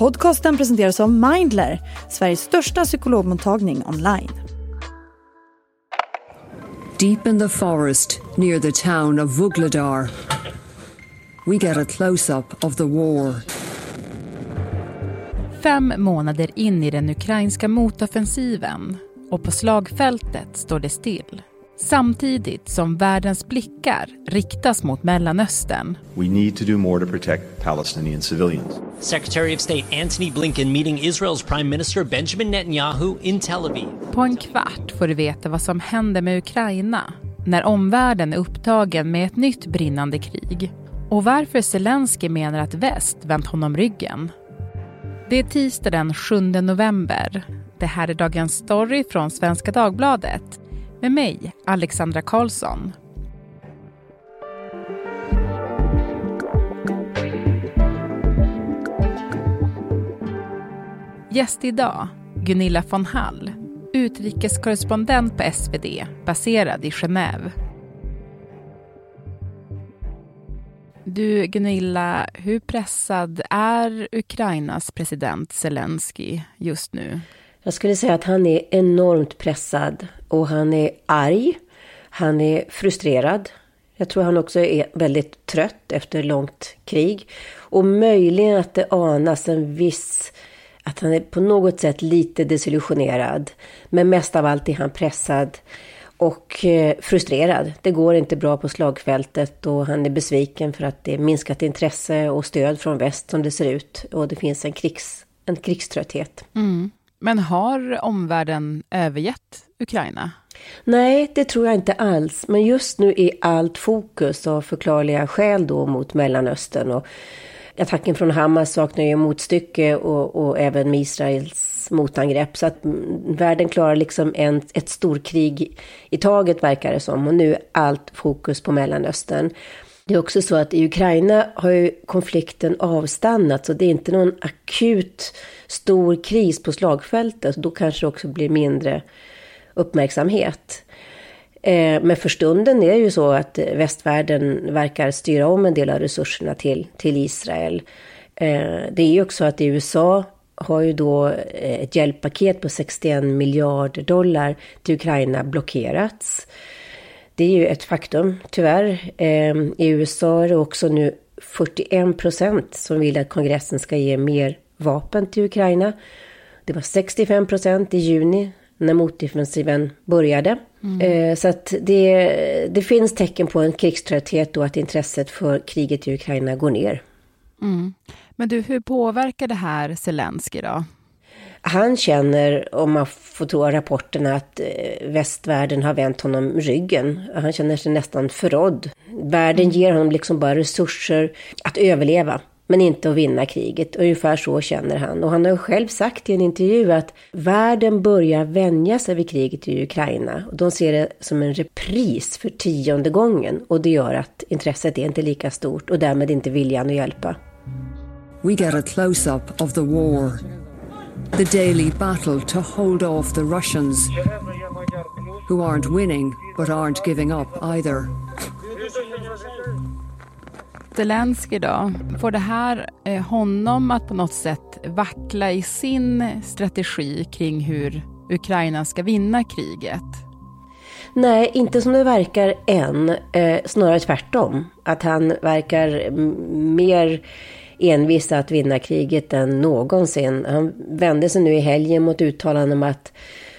Podcasten presenteras av Mindler, Sveriges största psykologmottagning online. Deep in the forest near the town of Vugladar, we get a close-up of the war. Fem månader in i den ukrainska motoffensiven och på slagfältet står det still. Samtidigt som världens blickar riktas mot Mellanöstern. We need to do more to protect Palestinian civilians. Secretary of State Antony Blinken meeting Israel's Prime Minister Benjamin Netanyahu in Tel Aviv. På en kvart får du veta vad som händer med Ukraina när omvärlden är upptagen med ett nytt brinnande krig och varför Zelensky menar att väst vänt honom ryggen. Det är tisdag den 7 november. Det här är dagens story från Svenska Dagbladet med mig, Alexandra Karlsson. Gäst idag, Gunilla von Hall, utrikeskorrespondent på SvD, baserad i Genève. Du Gunilla, hur pressad är Ukrainas president Zelensky just nu? Jag skulle säga att han är enormt pressad och han är arg. Han är frustrerad. Jag tror han också är väldigt trött efter långt krig. Och möjligen att det anas en viss... Att han är på något sätt lite desillusionerad. Men mest av allt är han pressad och eh, frustrerad. Det går inte bra på slagfältet och han är besviken för att det är minskat intresse och stöd från väst som det ser ut. Och det finns en, krigs, en krigströtthet. Mm. Men har omvärlden övergett Ukraina? Nej, det tror jag inte alls. Men just nu är allt fokus av förklarliga skäl då mot Mellanöstern. Och attacken från Hamas saknar ju motstycke och, och även med Israels motangrepp. Så att världen klarar liksom en, ett storkrig i taget verkar det som. Och nu är allt fokus på Mellanöstern. Det är också så att i Ukraina har ju konflikten avstannat. Så det är inte någon akut stor kris på slagfältet. Då kanske det också blir mindre uppmärksamhet. Eh, men för stunden är det ju så att västvärlden verkar styra om en del av resurserna till, till Israel. Eh, det är ju också att i USA har ju då eh, ett hjälppaket på 61 miljarder dollar till Ukraina blockerats. Det är ju ett faktum, tyvärr. I USA är det också nu 41 procent som vill att kongressen ska ge mer vapen till Ukraina. Det var 65 procent i juni när motoffensiven började. Mm. Eh, så att det, det finns tecken på en krigströtthet och att intresset för kriget i Ukraina går ner. Mm. Men du, hur påverkar det här Zelensky då? Han känner, om man får tro rapporterna, att eh, västvärlden har vänt honom ryggen. Han känner sig nästan förrådd. Världen mm. ger honom liksom bara resurser att överleva men inte att vinna kriget. Ungefär så känner han. Och han har själv sagt i en intervju att världen börjar vänja sig vid kriget i Ukraina. Och de ser det som en repris för tionde gången. Och det gör att intresset är inte lika stort och därmed inte viljan att hjälpa. We get a close-up of the war. The daily battle to hold off the Russians who aren't winning but aren't giving up either. Zelensky då, får det här eh, honom att på något sätt vackla i sin strategi kring hur Ukraina ska vinna kriget? Nej, inte som det verkar än. Eh, snarare tvärtom. Att han verkar mer envis att vinna kriget än någonsin. Han vände sig nu i helgen mot uttalanden om att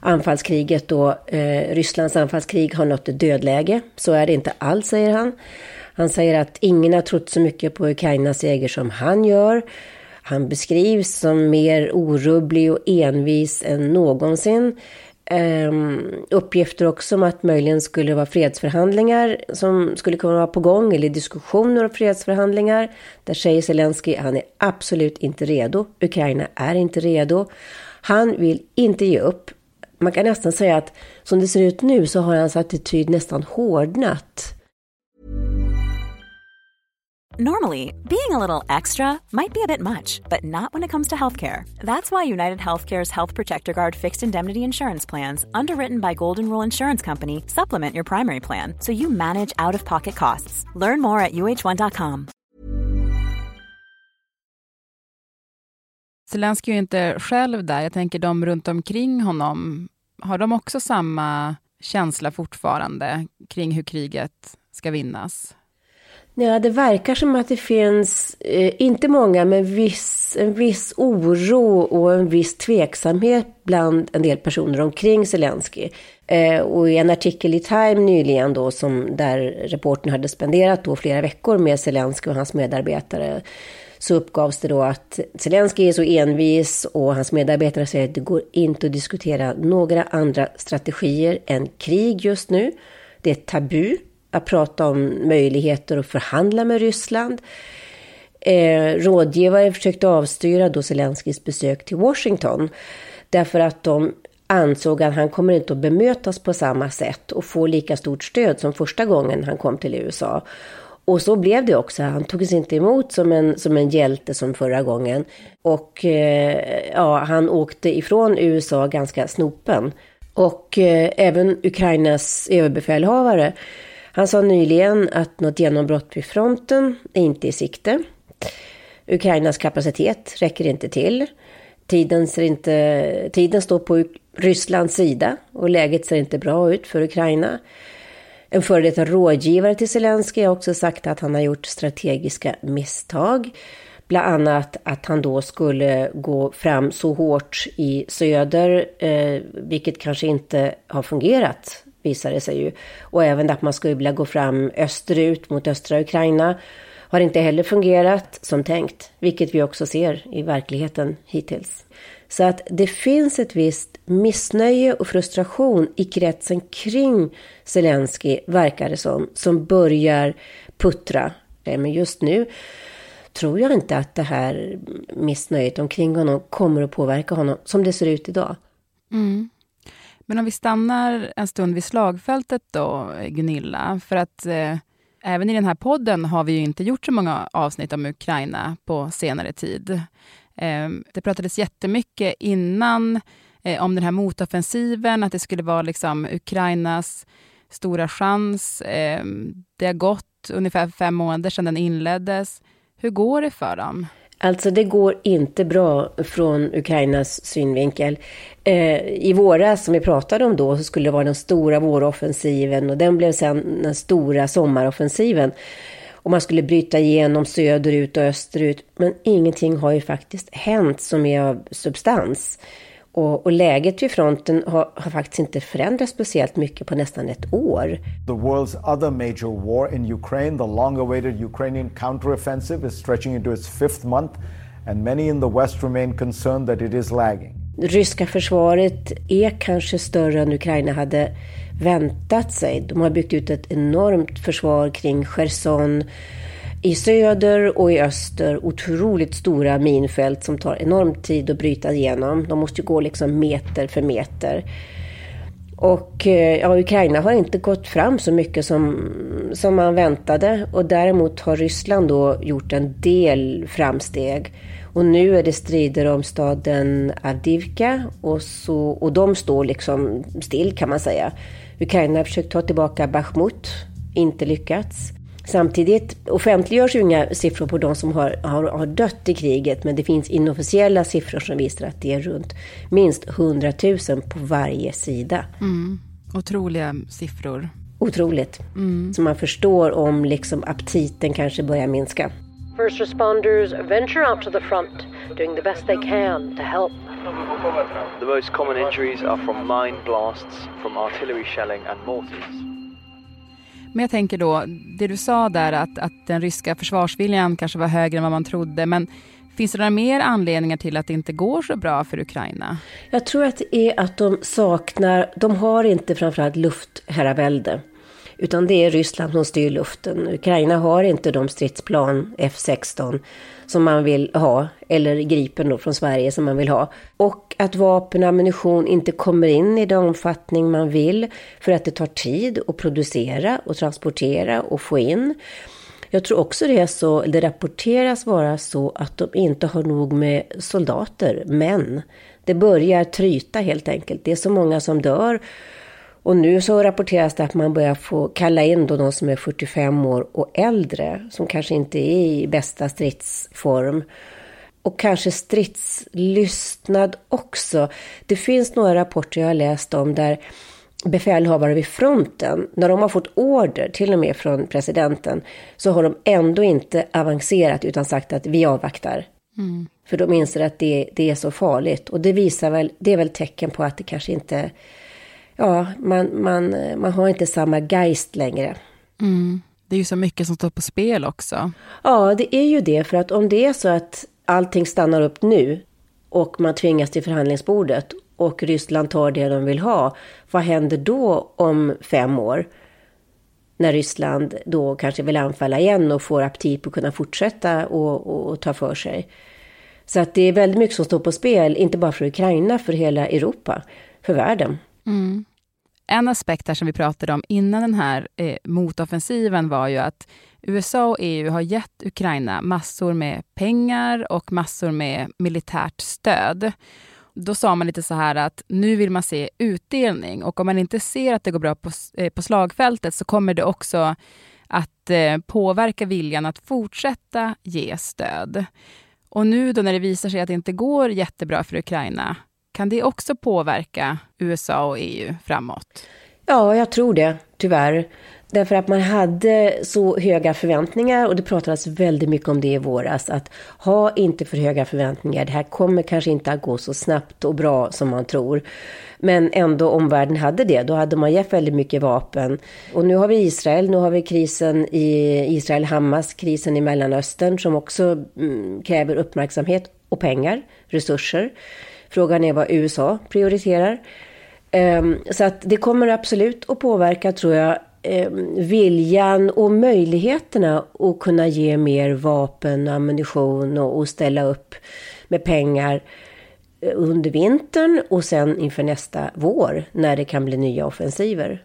anfallskriget då, eh, Rysslands anfallskrig har nått ett dödläge. Så är det inte alls, säger han. Han säger att ingen har trott så mycket på Ukrainas seger som han gör. Han beskrivs som mer orubblig och envis än någonsin eh, uppgifter också om att möjligen skulle vara fredsförhandlingar som skulle kunna vara på gång eller diskussioner om fredsförhandlingar. Där säger Zelensky att han är absolut inte redo. Ukraina är inte redo. Han vill inte ge upp. Man kan nästan säga att som det ser ut nu så har hans attityd nästan hårdnat. Normally, being a little extra might be a bit much, but not when it comes to healthcare. That's why United Healthcare's Health Protector Guard fixed indemnity insurance plans, underwritten by Golden Rule Insurance Company, supplement your primary plan so you manage out of pocket costs. Learn more at uh1.com. Zelenskyj är ju inte själv där. Jag tänker de runt omkring honom. Har de också samma känsla fortfarande kring hur kriget ska vinnas? Ja, det verkar som att det finns, eh, inte många, men viss, en viss oro och en viss tveksamhet bland en del personer omkring Zelensky. Eh, och i en artikel i Time nyligen då, som, där reportern hade spenderat då flera veckor med Zelensky och hans medarbetare, så uppgavs det då att Zelensky är så envis och hans medarbetare säger att det går inte att diskutera några andra strategier än krig just nu. Det är tabu att prata om möjligheter att förhandla med Ryssland. Eh, rådgivare försökte avstyra då Zelenskis besök till Washington därför att de ansåg att han kommer inte att bemötas på samma sätt och få lika stort stöd som första gången han kom till USA. Och så blev det också. Han togs inte emot som en, som en hjälte som förra gången. Och eh, ja, han åkte ifrån USA ganska snopen. Och eh, även Ukrainas överbefälhavare han sa nyligen att något genombrott vid fronten är inte i sikte. Ukrainas kapacitet räcker inte till. Tiden, ser inte, tiden står på Rysslands sida och läget ser inte bra ut för Ukraina. En före detta rådgivare till Zelensky har också sagt att han har gjort strategiska misstag. Bland annat att han då skulle gå fram så hårt i söder, eh, vilket kanske inte har fungerat visar det sig ju. Och även att man skulle vilja gå fram österut mot östra Ukraina har inte heller fungerat som tänkt, vilket vi också ser i verkligheten hittills. Så att det finns ett visst missnöje och frustration i kretsen kring Zelensky, verkar det som, som börjar puttra. Eh, men just nu tror jag inte att det här missnöjet omkring honom kommer att påverka honom som det ser ut idag. Mm. Men om vi stannar en stund vid slagfältet då, Gunilla, för att eh, även i den här podden har vi ju inte gjort så många avsnitt om Ukraina på senare tid. Eh, det pratades jättemycket innan eh, om den här motoffensiven, att det skulle vara liksom Ukrainas stora chans. Eh, det har gått ungefär fem månader sedan den inleddes. Hur går det för dem? Alltså det går inte bra från Ukrainas synvinkel. Eh, I våras, som vi pratade om då, så skulle det vara den stora våroffensiven och den blev sen den stora sommaroffensiven. Och man skulle bryta igenom söderut och österut. Men ingenting har ju faktiskt hänt som är av substans. Och, och, läget vid fronten har, har, faktiskt inte förändrats speciellt mycket på nästan ett år. The world's other major war in Ukraine, the long-awaited Ukrainian counteroffensive is stretching into its fifth month and many in the West remain concerned that it is lagging. Ryska försvaret är kanske större än Ukraina hade väntat sig. De har byggt ut ett enormt försvar kring Cherson, i söder och i öster otroligt stora minfält som tar enorm tid att bryta igenom. De måste gå liksom meter för meter. Och eh, ja, Ukraina har inte gått fram så mycket som, som man väntade och däremot har Ryssland då gjort en del framsteg. Och nu är det strider om staden Avdivka och, så, och de står liksom still kan man säga. Ukraina har försökt ta tillbaka Bachmut, inte lyckats. Samtidigt offentliggörs ju inga siffror på de som har, har, har dött i kriget, men det finns inofficiella siffror som visar att det är runt minst 100 000 på varje sida. Mm. Otroliga siffror. Otroligt. Mm. Så man förstår om liksom aptiten kanske börjar minska. First responders venture out to the front, doing the best they can to help. The most common injuries are from mine blasts, from artillery shelling and mortars. Men jag tänker då, det du sa där att, att den ryska försvarsviljan kanske var högre än vad man trodde, men Finns det några mer anledningar till att det inte går så bra för Ukraina? Jag tror att det är att de saknar, de har inte framförallt luftherravälde. Utan det är Ryssland som styr luften. Ukraina har inte de stridsplan F16 som man vill ha, eller Gripen då från Sverige som man vill ha. Och att vapen och ammunition inte kommer in i den omfattning man vill för att det tar tid att producera och transportera och få in. Jag tror också det är så, det rapporteras vara så att de inte har nog med soldater, men det börjar tryta helt enkelt. Det är så många som dör och nu så rapporteras det att man börjar få kalla in då de som är 45 år och äldre, som kanske inte är i bästa stridsform. och kanske stridslystnad också. Det finns några rapporter jag har läst om där befälhavare vid fronten, när de har fått order, till och med från presidenten, så har de ändå inte avancerat utan sagt att vi avvaktar. Mm. För de inser att det, det, är så farligt. Och det visar väl, det är väl tecken på att det kanske inte, ja, man, man, man har inte samma geist längre. Mm. Det är ju så mycket som står på spel också. Ja, det är ju det. För att om det är så att allting stannar upp nu och man tvingas till förhandlingsbordet och Ryssland tar det de vill ha, vad händer då om fem år? När Ryssland då kanske vill anfalla igen och får aptit på att kunna fortsätta och, och, och ta för sig. Så att det är väldigt mycket som står på spel, inte bara för Ukraina, för hela Europa, för världen. Mm. En aspekt här som vi pratade om innan den här eh, motoffensiven var ju att USA och EU har gett Ukraina massor med pengar och massor med militärt stöd. Då sa man lite så här att nu vill man se utdelning och om man inte ser att det går bra på, eh, på slagfältet så kommer det också att eh, påverka viljan att fortsätta ge stöd. Och nu då när det visar sig att det inte går jättebra för Ukraina, kan det också påverka USA och EU framåt? Ja, jag tror det, tyvärr. Därför att man hade så höga förväntningar och det pratades väldigt mycket om det i våras. Att ha inte för höga förväntningar. Det här kommer kanske inte att gå så snabbt och bra som man tror. Men ändå omvärlden hade det. Då hade man gett väldigt mycket vapen. Och nu har vi Israel. Nu har vi krisen i Israel-Hamas, krisen i Mellanöstern som också mm, kräver uppmärksamhet och pengar, resurser. Frågan är vad USA prioriterar. Ehm, så att det kommer absolut att påverka, tror jag, ehm, viljan och möjligheterna att kunna ge mer vapen, och ammunition och, ställa upp med pengar eh, under vintern och sen inför nästa vår när det kan bli nya offensiver.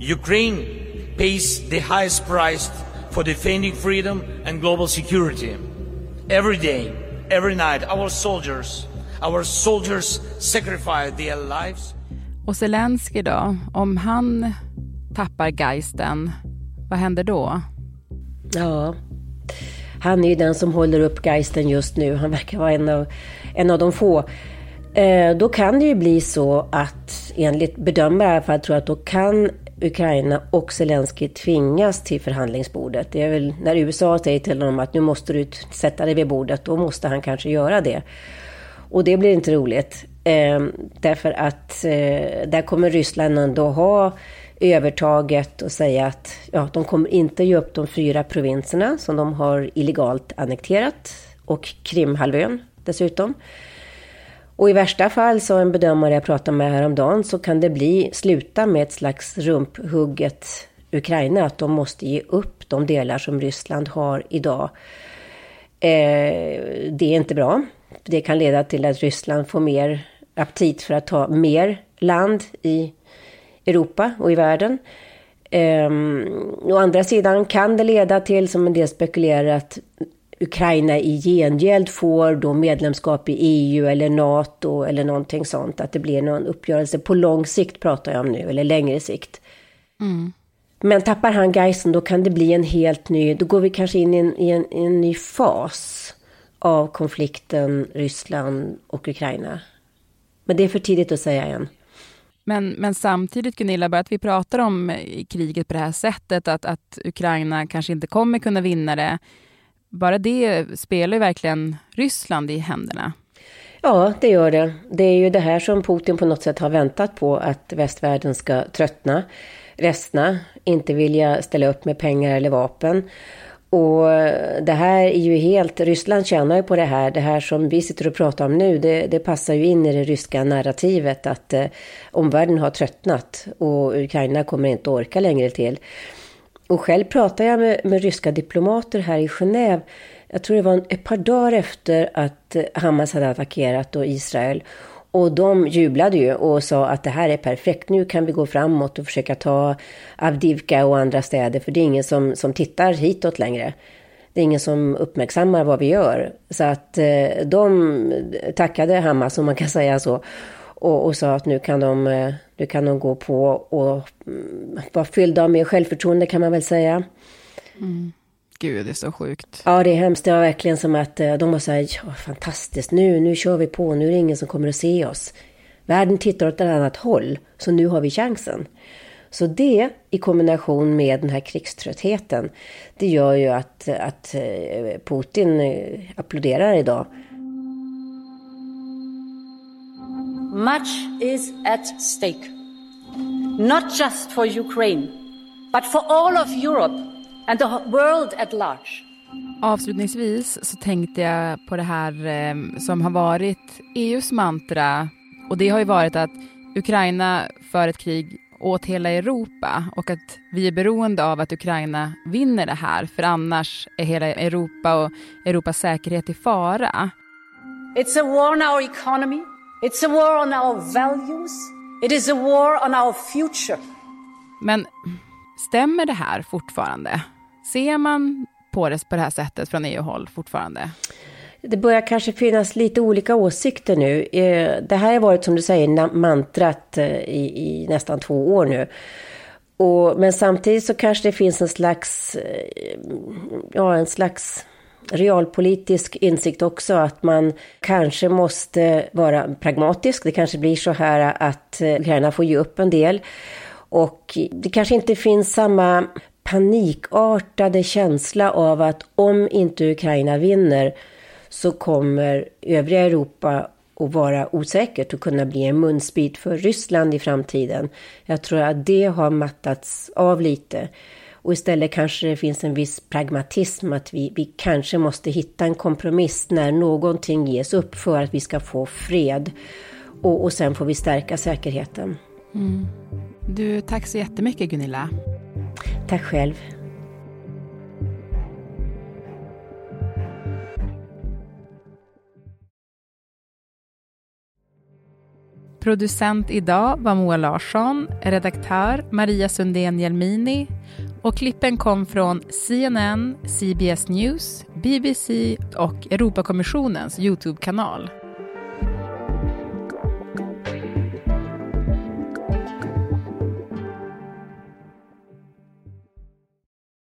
Ukraine pays the highest price for defending freedom and global security. Every day, every night, our soldiers, our soldiers sacrifice their lives. Och Zelensky då, om han tappar geisten, vad händer då? Ja, han är ju den som håller upp geisten just nu. Han verkar vara en av, en av de få. Eh, då kan det ju bli så att, enligt bedömare i alla fall, tror att då kan Ukraina och Zelensky tvingas till förhandlingsbordet. Det är väl när USA säger till honom att nu måste du sätta dig vid bordet, då måste han kanske göra det. Och det blir inte roligt. Eh, därför att eh, där kommer Ryssland ändå ha övertaget och säga att ja, de kommer inte ge upp de fyra provinserna som de har illegalt annekterat och Krimhalvön dessutom. Och i värsta fall, så en bedömare jag pratade med häromdagen, så kan det bli sluta med ett slags rumphugget Ukraina, att de måste ge upp de delar som Ryssland har idag. Eh, det är inte bra. Det kan leda till att Ryssland får mer aptit för att ta mer land i Europa och i världen. Um, å andra sidan kan det leda till, som en del spekulerar, att Ukraina i gengäld får då medlemskap i EU eller NATO eller någonting sånt. Att det blir någon uppgörelse på lång sikt pratar jag om nu, eller längre sikt. Mm. Men tappar han Geisen då kan det bli en helt ny, då går vi kanske in i en, i en, i en ny fas av konflikten Ryssland och Ukraina. Men det är för tidigt att säga än. Men, men samtidigt, Gunilla, bara att vi pratar om kriget på det här sättet, att, att Ukraina kanske inte kommer kunna vinna det bara det spelar ju verkligen Ryssland i händerna. Ja, det gör det. Det är ju det här som Putin på något sätt har väntat på, att västvärlden ska tröttna, resna, inte vilja ställa upp med pengar eller vapen. Och det här är ju helt, Ryssland tjänar ju på det här. Det här som vi sitter och pratar om nu, det, det passar ju in i det ryska narrativet att eh, omvärlden har tröttnat och Ukraina kommer inte orka längre till. Och själv pratade jag med, med ryska diplomater här i Genève. Jag tror det var ett par dagar efter att eh, Hamas hade attackerat då Israel. Och de jublade ju och sa att det här är perfekt, nu kan vi gå framåt och försöka ta Avdivka och andra städer, för det är ingen som, som tittar hitåt längre. Det är ingen som uppmärksammar vad vi gör. Så att eh, de tackade Hamas, om man kan säga så, och, och sa att nu kan, de, eh, nu kan de gå på och mm, vara fyllda med självförtroende kan man väl säga. Mm. Gud, det är så sjukt. Ja, det är hemskt. Det var verkligen som att eh, de var så här, ja, fantastiskt, nu, nu kör vi på, nu är det ingen som kommer att se oss. Världen tittar åt ett annat håll, så nu har vi chansen. Så det i kombination med den här krigströttheten, det gör ju att, att eh, Putin applåderar idag. Much is at stake. Not just for Ukraine, but for all of Europe and the world at large. Avslutningsvis så tänkte jag på det här eh, som har varit EUs mantra och det har ju varit att Ukraina för ett krig åt hela Europa och att vi är beroende av att Ukraina vinner det här för annars är hela Europa och Europas säkerhet i fara. It's a war on our economy. It's a war on our values. It is a war on our future. Men stämmer det här fortfarande? Ser man på det på det här sättet från EU-håll fortfarande? Det börjar kanske finnas lite olika åsikter nu. Eh, det här har varit som du säger mantrat eh, i, i nästan två år nu. Och, men samtidigt så kanske det finns en slags, eh, ja en slags realpolitisk insikt också att man kanske måste vara pragmatisk. Det kanske blir så här att eh, Ukraina får ge upp en del. Och det kanske inte finns samma panikartade känsla av att om inte Ukraina vinner så kommer övriga Europa att vara osäkert och kunna bli en munsbit för Ryssland i framtiden. Jag tror att det har mattats av lite. Och istället kanske det finns en viss pragmatism att vi, vi kanske måste hitta en kompromiss när någonting ges upp för att vi ska få fred. Och, och sen får vi stärka säkerheten. Mm. Du, tack så jättemycket Gunilla. Tack själv. Producent idag var Moa Larsson, redaktör Maria Sundén Jelmini och klippen kom från CNN, CBS News, BBC och Europakommissionens Youtube-kanal.